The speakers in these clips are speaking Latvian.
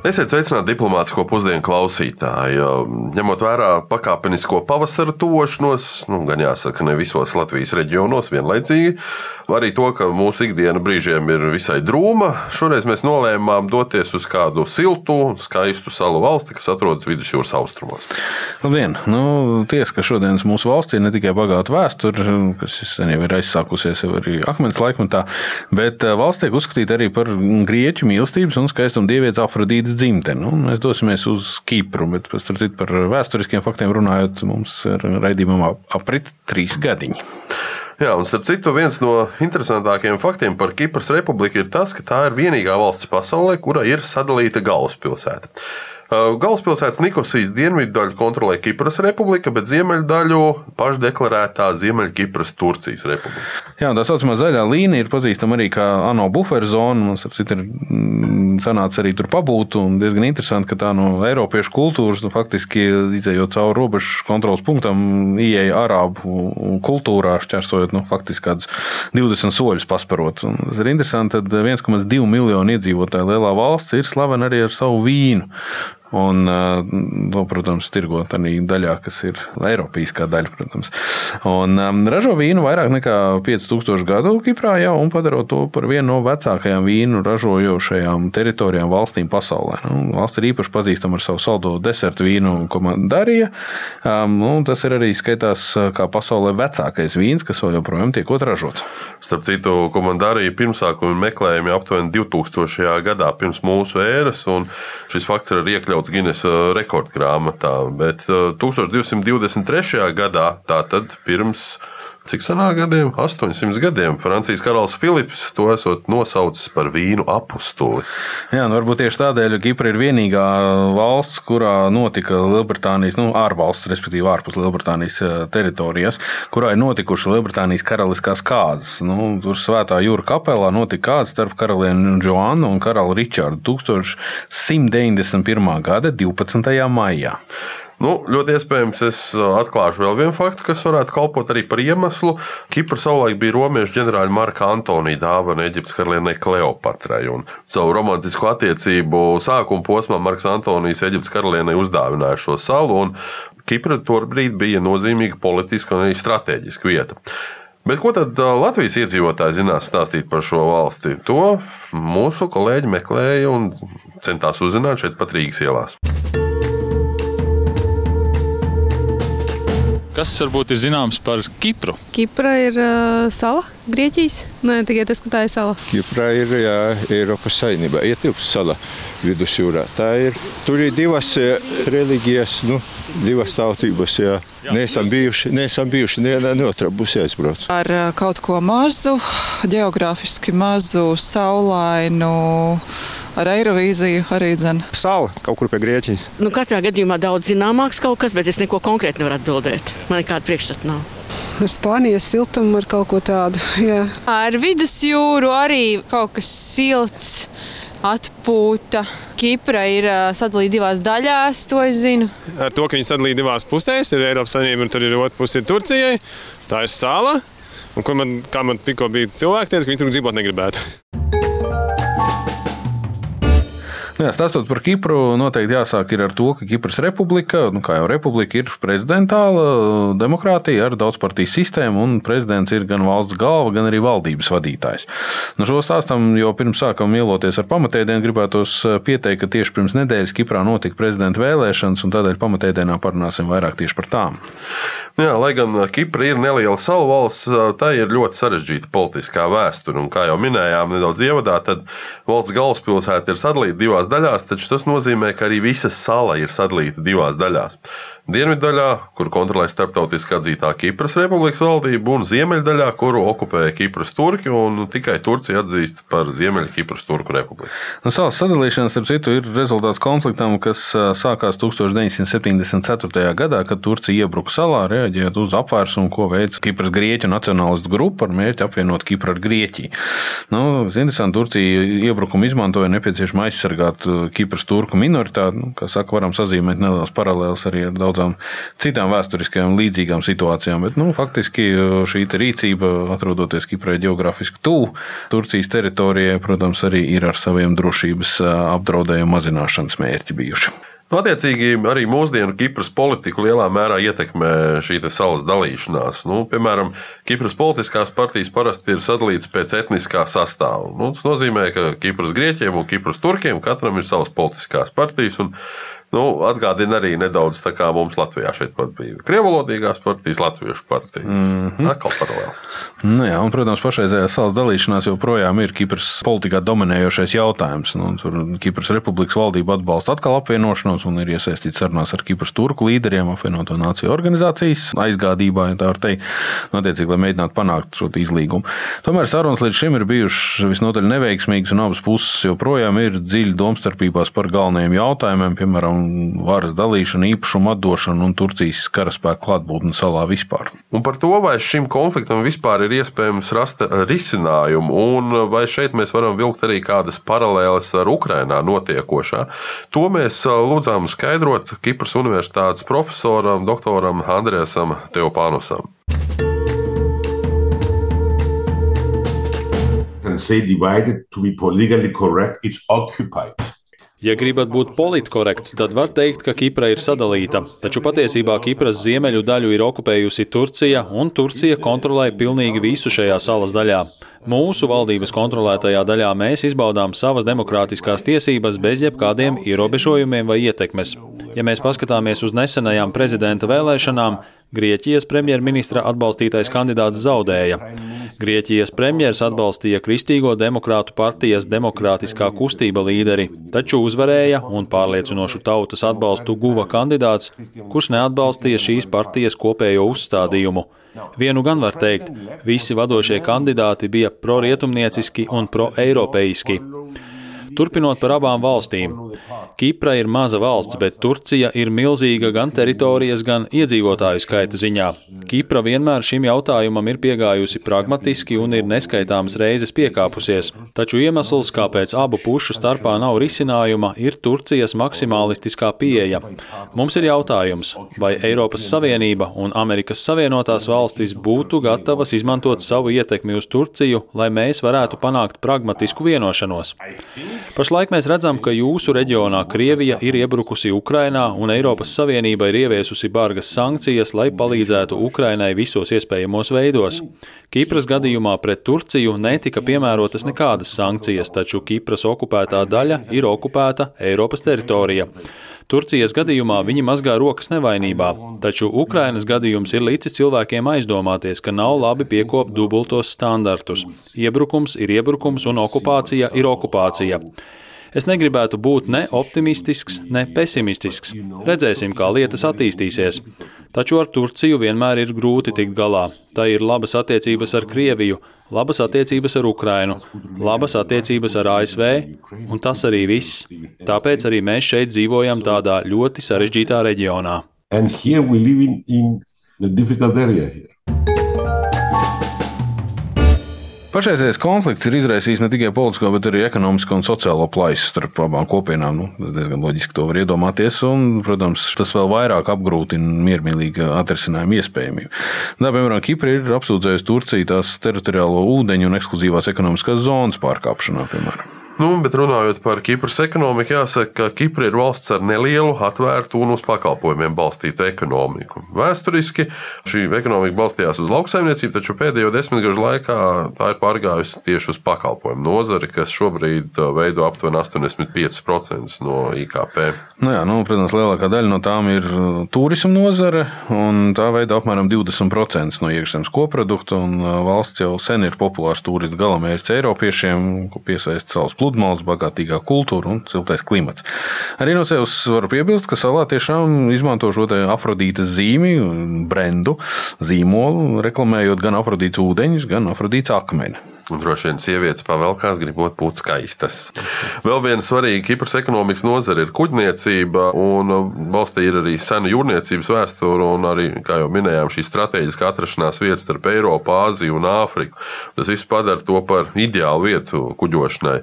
Esiet sveicināti diplomātsko pusdienu klausītāji. Ņemot vērā pakāpenisko pavasara tošanos, nu, gan jāsaka, ne visos Latvijas reģionos vienlaicīgi, arī to, ka mūsu ikdiena brīžiem ir visai drūma, šoreiz mēs nolēmām doties uz kādu siltu un skaistu salu valsti, kas atrodas vidusjūras austrumos. Labdien! Nu, tiesa, ka šodienas mūsu valstī ne tikai bagāta vēsture, kas sen jau ir aizsākusies jau arī akmens laikmetā, bet eh, valsts tiek uzskatīta arī par grieķu mīlestības un skaistuma dievietes Afrodītas Latvijas dzimteni. Nu, mēs dosimies uz Kipru, bet citu, par vēsturiskiem faktiem runājot, mums ir raidījumā aprit trīs gadiņi. Jā, un starp citu, viens no interesantākajiem faktiem par Kipras republiku ir tas, ka tā ir vienīgā valsts pasaulē, kura ir sadalīta galvaspilsēta. Uh, galvaspilsētas Nikosijas dienvidu daļu kontrolē Kipras republika, bet ziemeļu daļu pašdeklarētā Ziemeļkipras Turcijas republika. Jā, tā saucamā zaļā līnija ir pazīstama arī kā ANO buferzona. Mums ir mm, sanācis arī tur pabūt, un diezgan interesanti, ka tā no Eiropiešu kultūras, nu, faktiski izējot cauri robežu kontrols punktam, ieeja arābu kultūrā, šķērsojot nu, faktiski kādus 20 soļus pasparot. Un tas ir interesanti, ka 1,2 miljonu iedzīvotāju lielā valsts ir slavena arī ar savu vīnu. Un, to, protams, tirgot arī daļā, kas ir Eiropīskā daļa. Protams. Un, um, ražo vīnu vairāk nekā 5000 gadu Kiprā jau un padarot to par vienu no vecākajām vīnu ražojošajām teritorijām valstīm pasaulē. Nu, valsts ir īpaši pazīstama ar savu saldo desertu vīnu komandarija. Um, tas ir arī skaitās kā pasaulē vecākais vīns, kas vēl joprojām tiek ražots. Starp citu, komandarija pirmsākumi meklējumi aptuveni 2000. gadā pirms mūsu ēras, un šis fakts ir iekļauts iekļauts Guinness uh, rekordgrāmatā, bet 1223. Uh, gadā, tātad pirms cik senā gadiem? 800 gadiem. Francijas karalis Filips to esot nosaucis par vīnu apustuli. Jā, nu varbūt tieši tādēļ Kipra ir vienīgā valsts, kurā notika Lielbritānijas, nu, ārvalsts, respektīvi ārpus Lielbritānijas eh, teritorijas, kurā ir notikuši Lielbritānijas karaliskās kārtas. Nu, tur Svētā jūra kapelā notika kāds starp karalieni Joannu un karali Ričardu 1191. gada 12. maijā. Nu, ļoti iespējams, es atklāšu vēl vienu faktu, kas varētu kalpot arī par iemeslu. Kipra savulaik bija romiešu ģenerāļa Marka Antonija dāvana Eģiptes karalienei Kleopatrai. Savu romantisku attiecību sākuma posmā Marks Antonijs Eģiptes karalienei uzdāvināja šo salu, un Kipra tobrīd bija nozīmīga politiska un arī strateģiska vieta. Bet ko tad Latvijas iedzīvotāji zinās stāstīt par šo valsti? To mūsu kolēģi meklēja un centās uzzināt šeit pat Rīgas ielās. Kas varbūt ir zināms par Kipru? Kipra ir uh, sala Grieķijas. Nē, tikai tas, ka tā ir sala. Kipra ir jā, Eiropas saimnībā, ietilpst sala vidusjūrā. Tā ir, tur ir divas reliģijas, nu, divas tautības. Jā. Neesam bijuši, neesam bijuši nevienā ne otrā pusē aizbrauc. Ar kaut ko mazu, geogrāfiski mazu, saulainu, ar Eirovīziju arī dzen. Sala kaut kur pie Grieķijas. Nu, katrā gadījumā daudz zināmāks kaut kas, bet es neko konkrēti nevaru atbildēt. Man nekāda priekšstata nav ar Spānijas siltumu, ar kaut ko tādu. Jā. Ar vidusjūru arī kaut kas silts atpūta. Kipra ir sadalīta divās daļās, to es zinu. Ar to, ka viņi sadalīja divās pusēs, ir Eiropas Savienība un tur ir otra puse Turcijai. Tā ir sala, un kur man, kā man tikko bija cilvēki, teica, ka viņi tur dzīvot negribētu. Jā, stāstot par Kipru, noteikti jāsāk ar to, ka Kipras republika, nu, kā jau republika, ir prezidentāla demokrātija ar daudzpartiju sistēmu, un prezidents ir gan valsts galva, gan arī valdības vadītājs. Nu, šo stāstam jau pirms sākam ieloties ar pamatēdienu, gribētos eh, pieteikt, ka tieši pirms nedēļas Kiprā notika prezidenta vēlēšanas, un tādēļ pamatēdienā parunāsim vairāk tieši par tām. Nu jā, lai gan Kipra ir neliela salu valsts, tā ir ļoti sarežģīta politiskā vēsture. Kā jau minējām, nedaudz ievadā, tad valsts galvaspilsēta ir sadalīta divās daļās, taču tas nozīmē, ka arī visa sala ir sadalīta divās daļās dienviddaļā, kur kontrolē starptautiski atzītā Kipras republikas valdība, un ziemeļdaļā, kuru okupēja Kipras turki, un tikai Turcija atzīst par Ziemeļkipras turku republiku. Nu, salas sadalīšana, starp citu, ir rezultāts konfliktam, kas sākās 1974. gadā, kad Turcija iebruka salā, reaģējot uz apvērsumu, ko veica Kipras grieķu nacionālistu grupa ar mērķi apvienot Kipru ar Grieķiju. Nu, interesanti, Turcija iebrukumu izmantoja nepieciešams aizsargāt Kipras turku minoritāti. Nu, kā saka, varam sazīmēt nelielas paralēlas arī ar daudz tām citām vēsturiskajām līdzīgām situācijām. Bet, nu, faktiski šī rīcība, atrodoties Kiprai geogrāfiski tuvu Turcijas teritorijai, protams, arī ir ar saviem drošības apdraudējumu mazināšanas mērķi bijuši. Nu, attiecīgi, arī mūsdienu Kipras politiku lielā mērā ietekmē šī salas dalīšanās. Nu, piemēram, Kipras politiskās partijas parasti ir sadalītas pēc etniskā sastāvā. Nu, tas nozīmē, ka Kipras grieķiem un Kipras turkiem katram ir savas politiskās partijas. Nu, atgādina arī nedaudz kā mums Latvijā šeit bija krievalodīgās partijas, latviešu partijas. Mm -hmm. Atkal paralēli. Nu, jā, un, protams, pašreizējā salas dalīšanās joprojām ir Kipras politikā dominējošais jautājums. Nu, tur Kipras republikas valdība atbalsta atkal apvienošanos un ir iesaistīts sarunās ar Kipras turku līderiem, apvienoto nāciju organizācijas aizgādībā, ja tā var teikt, nu, attiecīgi, lai mēģinātu panākt šo izlīgumu. Tomēr sarunas līdz šim ir bijušas visnotaļ neveiksmīgas, un abas puses joprojām ir dziļi domstarpībās par galvenajiem jautājumiem, piemēram, varas dalīšanu, īpašumu atdošanu un Turcijas karaspēku klātbūtni salā vispār. Un par to, vai šim konfliktam vispār ir iespējams rast risinājumu, un vai šeit mēs varam vilkt arī kādas paralēles ar Ukrainā notiekošā, to mēs lūdzām skaidrot Kipras Universitātes profesoram, doktoram Andrēsam Teopānusam. say divided to be politically correct, it's occupied. Ja gribat būt politkorekts, tad var teikt, ka Kipra ir sadalīta. Taču patiesībā Kipras ziemeļu daļu ir okupējusi Turcija, un Turcija kontrolē pilnīgi visu šajā salas daļā. Mūsu valdības kontrolētajā daļā mēs izbaudām savas demokrātiskās tiesības bez jebkādiem ierobežojumiem vai ietekmes. Ja mēs paskatāmies uz nesenajām prezidenta vēlēšanām, Grieķijas premjerministra atbalstītais kandidāts zaudēja. Grieķijas premjers atbalstīja Kristīgo demokrātu partijas demokrātiskā kustība līderi, taču uzvarēja un pārliecinošu tautas atbalstu guva kandidāts, kurš neatbalstīja šīs partijas kopējo uzstādījumu. Vienu gan var teikt, visi vadošie kandidāti bija prorietumnieciski un proeiropeiski. Turpinot par abām valstīm. Kipra ir maza valsts, bet Turcija ir milzīga gan teritorijas, gan iedzīvotāju skaita ziņā. Kipra vienmēr šim jautājumam ir piegājusi pragmatiski un ir neskaitāmas reizes piekāpusies. Taču iemesls, kāpēc abu pušu starpā nav risinājuma, ir Turcijas maksimālistiskā pieeja. Mums ir jautājums, vai Eiropas Savienība un Amerikas Savienotās valstis būtu gatavas izmantot savu ietekmi uz Turciju, lai mēs varētu panākt pragmatisku vienošanos. Pašlaik mēs redzam, ka jūsu reģionā Krievija ir iebrukusi Ukrainā un Eiropas Savienība ir ieviesusi bargas sankcijas, lai palīdzētu Ukrainai visos iespējamos veidos. Kipras gadījumā pret Turciju netika piemērotas nekādas sankcijas, taču Kipras okupētā daļa ir okupēta Eiropas teritorija. Turcijas gadījumā viņi mazgā rokas nevainībā, taču Ukrainas gadījums ir licis cilvēkiem aizdomāties, ka nav labi piekopt dubultos standartus. Iebrukums ir iebrukums un okupācija ir okupācija. Es negribētu būt ne optimistisks, ne pesimistisks. Redzēsim, kā lietas attīstīsies. Taču ar Turciju vienmēr ir grūti tikt galā. Tā ir labas attiecības ar Krieviju, labas attiecības ar Ukrainu, labas attiecības ar ASV, un tas arī viss. Tāpēc arī mēs šeit dzīvojam tādā ļoti sarežģītā reģionā. Pašreizējais konflikts ir izraisījis ne tikai politisko, bet arī ekonomisko un sociālo plaisu starp abām kopienām. Nu, diezgan loģiski to var iedomāties. Un, protams, tas vēl vairāk apgrūtina miermīlīgu atrisinājumu iespējamību. Tā, piemēram, Kipra ir apsūdzējusi Turciju tās teritoriālo ūdeņu un ekskluzīvās ekonomiskās zonas pārkāpšanā, piemēram. Nu, bet runājot par Kipras ekonomiku, jāsaka, ka Kipra ir valsts ar nelielu, atvērtu un uz pakalpojumiem balstītu ekonomiku. Vēsturiski šī ekonomika balstījās uz lauksaimniecību, taču pēdējo desmitgažu laikā tā ir pārgājusi tieši uz pakalpojumu nozari, kas šobrīd uh, veido aptuveni 85% no IKP. Nu jā, nu, protams, lielākā daļa no tām ir uh, turisma nozare, un tā veido apmēram 20% no iekšzemes koprodukta. Uh, valsts jau sen ir populārs turistu galamērķis Eiropiešiem, ko piesaista savus pludmales pludmales, bagātīgā kultūra un siltais klimats. Arī no sevis varu piebilst, ka salā tiešām izmanto šo afrodītas zīmi, brendu, zīmolu, reklamējot gan afrodītas ūdeņus, gan afrodītas akmeni. Un droši vien sievietes pavelkās, gribot būt skaistas. Vēl viena svarīga Kipras ekonomikas nozare ir kuģniecība, un valstī ir arī sena jūrniecības vēsture, un arī, kā jau minējām, šī strateģiskā atrašanās vieta starp Eiropu, Āziju un Āfriku. Tas viss padara to par ideālu vietu kuģošanai.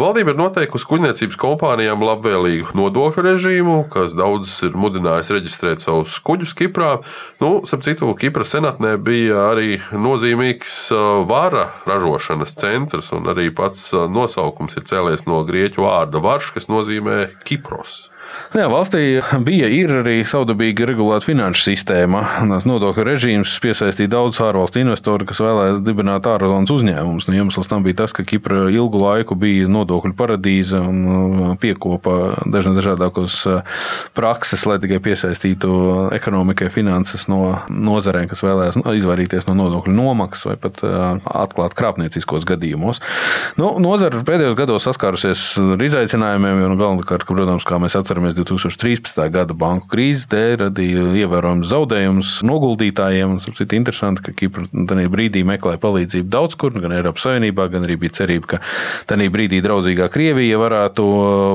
Valdība ir noteikusi kuģniecības kompānijām labvēlīgu nodokļu režīmu, kas daudzas ir mudinājis reģistrēt savus kuģus Kiprā. Nu, Starp citu, Kipras senatnē bija arī nozīmīgs vara ražošana ražošanas centrs, un arī pats nosaukums ir cēlies no grieķu vārda varš, kas nozīmē Kipros. Jā, valstī bija arī savdabīgi regulēta finanšu sistēma. Tās nodokļu režīms piesaistīja daudz ārvalstu investoru, kas vēlējās dibināt ārvalstu uzņēmumus. Nu, iemesls tam bija tas, ka Kipra ilgu laiku bija nodokļu paradīze un uh, piekopa dažādākos uh, prakses, lai tikai piesaistītu ekonomikai finanses no nozarēm, kas vēlējās nu, izvairīties no nodokļu nomaksas vai pat uh, atklāt krāpnieciskos gadījumos. Nu, nozara pēdējos gados saskārusies ar izaicinājumiem, nu, galvenokārt, protams, kā mēs atceramies, 2013. gada banku krīze dēļ radīja ievērojams zaudējumus noguldītājiem. Tas ir interesanti, ka Kipra tajā brīdī meklēja palīdzību daudz kur, gan Eiropas Savienībā, gan arī bija cerība, ka tajā brīdī draudzīgā Krievija varētu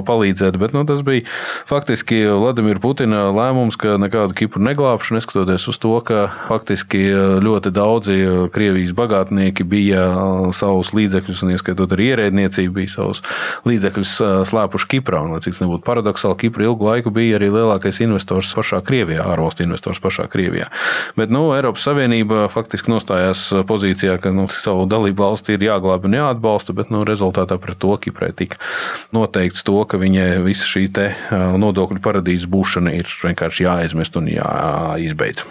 palīdzēt. Bet nu, tas bija faktiski Vladimira Putina lēmums, ka nekādu Kipru neglābšu, neskatoties uz to, ka faktiski ļoti daudzi Krievijas bagātnieki bija savus līdzekļus, un ieskaitot arī ierēdniecību, bija savus līdzekļus slēpuši Kiprā. Un, lai cik tas nebūtu paradoxāli, Kipra ilgu laiku bija arī lielākais investors pašā Krievijā, ārvalstu investors pašā Krievijā. Bet nu, Eiropas Savienība faktiski nostājās pozīcijā, ka nu, savu dalību valsti ir jāglābj un jāatbalsta, bet nu, rezultātā pret to Kiprai tika noteikts to, ka viņai visa šī nodokļu paradīzes būšana ir vienkārši jāaizmest un jāizbeidz.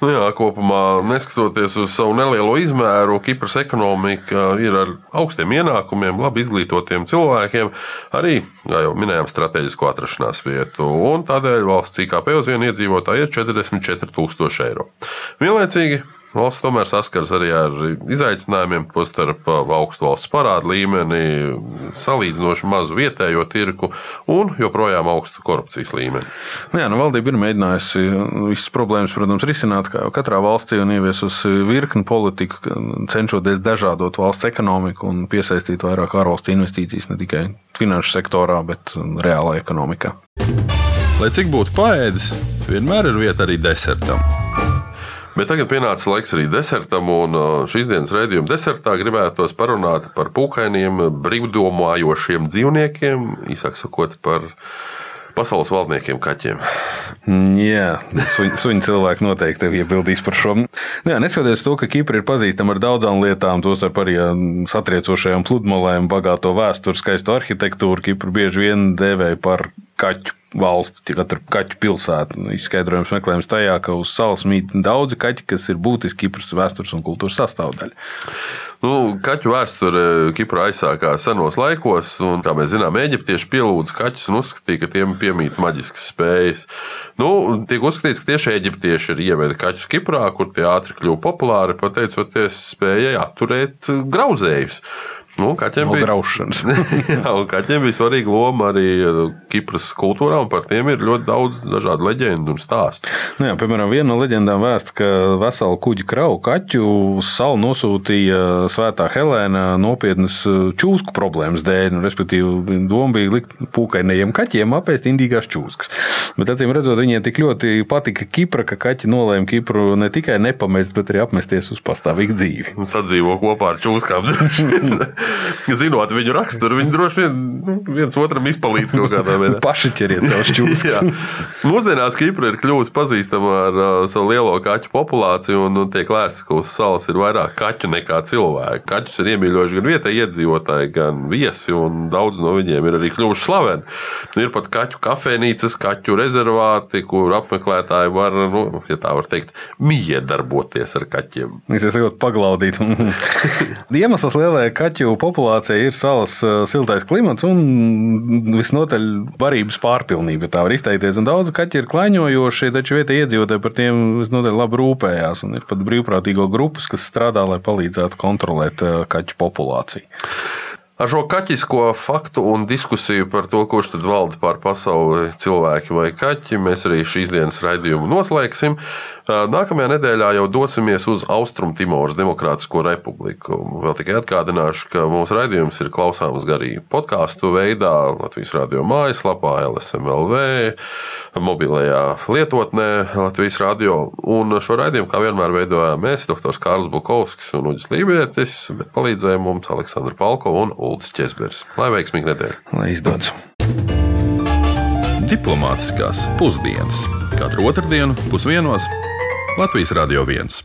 Nu jā, kopumā, neskatoties uz savu nelielo izmēru, Kipras ekonomika ir ar augstiem ienākumiem, labi izglītotiem cilvēkiem, arī, kā jau minējām, strateģisko atrašanās vietu. Un tādēļ valsts IKP uz vienu iedzīvotāju ir 44,000 eiro. Vienlaicīgi Valsts tomēr saskaras arī ar izaicinājumiem, tostarp augstu valsts parādu līmeni, salīdzinoši mazu vietējo tirku un joprojām augstu korupcijas līmeni. Nu jā, nu, valdība ir mēģinājusi visas problēmas, protams, risināt kā katrā valstī un ieviesusi virkni politiku, cenšoties dažādot valsts ekonomiku un piesaistīt vairāk ārvalstu investīcijas ne tikai finanšu sektorā, bet reālā ekonomikā. Lai cik būtu paēdis, vienmēr ir vieta arī desertam. Bet tagad pienācis laiks arī desertam, un uh, šīs dienas raidījuma desertā gribētos parunāt par pūkainiem, brīvdomājošiem dzīvniekiem, īsāk sakot, par pasaules valdniekiem kaķiem. Jā, suņi, suņi cilvēki noteikti tev iebildīs par šo. Jā, neskatoties to, ka Kipra ir pazīstama ar daudzām lietām, tostarp arī satriecošajām pludmalēm, bagāto vēsturi, skaistu arhitektūru, Kipru bieži vien dēvēja par kaķu valsts, katra kaķu pilsēta. Izskaidrojums meklējums tajā, ka uz salas mīt daudzi kaķi, kas ir būtiski Kipras vēstures un kultūras sastāvdaļa. Nu, kaķu vēsture Kiprā aizsākās senos laikos, un, kā mēs zinām, eģiptieši pielūdza kaķus un uzskatīja, ka tiem piemīt maģiskas spējas. Nu, tiek uzskatīts, ka tieši eģiptieši ir ieveda kaķus Kiprā, kur tie ātri kļuva populāri, pateicoties spējai atturēt grauzējus. Nu, kaķiem no bija jā, kaķiem bija svarīga loma arī uh, Kipras kultūrā, un par tiem ir ļoti daudz dažādu leģendu un stāstu. Nu jā, piemēram, viena no leģendām vēsta, ka veselu kuģi kravu kaķu uz salu nosūtīja Svētā Helēna nopietnas uh, čūsku problēmas dēļ. Nu, respektīvi, doma bija likt pūkainajiem kaķiem apēst indīgās čūskas. Bet, acīm redzot, viņiem tik ļoti patika Kipra, ka kaķi nolēma Kipru ne tikai nepamest, bet arī apmesties uz pastāvīgu dzīvi. Sadzīvo kopā ar čūskām. zinot viņu raksturu, viņi droši vien nu, viens otram izpalīdz kaut kādā veidā. Paši ķeriet savus čūskas. Mūsdienās Kipra ir kļuvusi pazīstama ar uh, savu lielo kaķu populāciju, un nu, tiek lēsts, ka uz salas ir vairāk kaķu nekā cilvēku. Kaķus ir iemīļojuši gan vietējie iedzīvotāji, gan viesi, un daudz no viņiem ir arī kļuvuši slaveni. Nu, ir pat kaķu kafejnīcas, kaķu rezervāti, kur apmeklētāji var, nu, ja tā var teikt, miedarboties ar kaķiem. Es esmu paglaudīt. Iemesls lielajai kaķu populācijai ir salas eh, siltais klimats un visnotaļ varības pārpilnība, tā var izteikties. Un daudz kaķi ir klaiņojoši, taču vietējie iedzīvotāji par tiem visnotaļ labi rūpējās. Un ir pat brīvprātīgo grupas, kas strādā, lai palīdzētu kontrolēt eh, kaķu populāciju. Ar šo kaķisko faktu un diskusiju par to, kurš tad valda pār pasauli, cilvēki vai kaķi, mēs arī šīs dienas raidījumu noslēgsim. Nākamajā nedēļā jau dosimies uz Austrumtimoras Demokrātisko republiku. Vēl tikai atgādināšu, ka mūsu raidījums ir klausāms garī podkāstu veidā Latvijas radio mājaslapā, LSMLV, mobilajā lietotnē Latvijas radio. Un šo raidījumu, kā vienmēr, veidojām mēs, dr. Kārls Bukovskis un Uģis Lībietis, bet palīdzēja mums Aleksandra Palko un Ulris Česberis. Lai veiksmīgi nedēļa! Lai izdodas! Diplomātiskās pusdienas katru otrdienu pusdienos Latvijas Radio 1.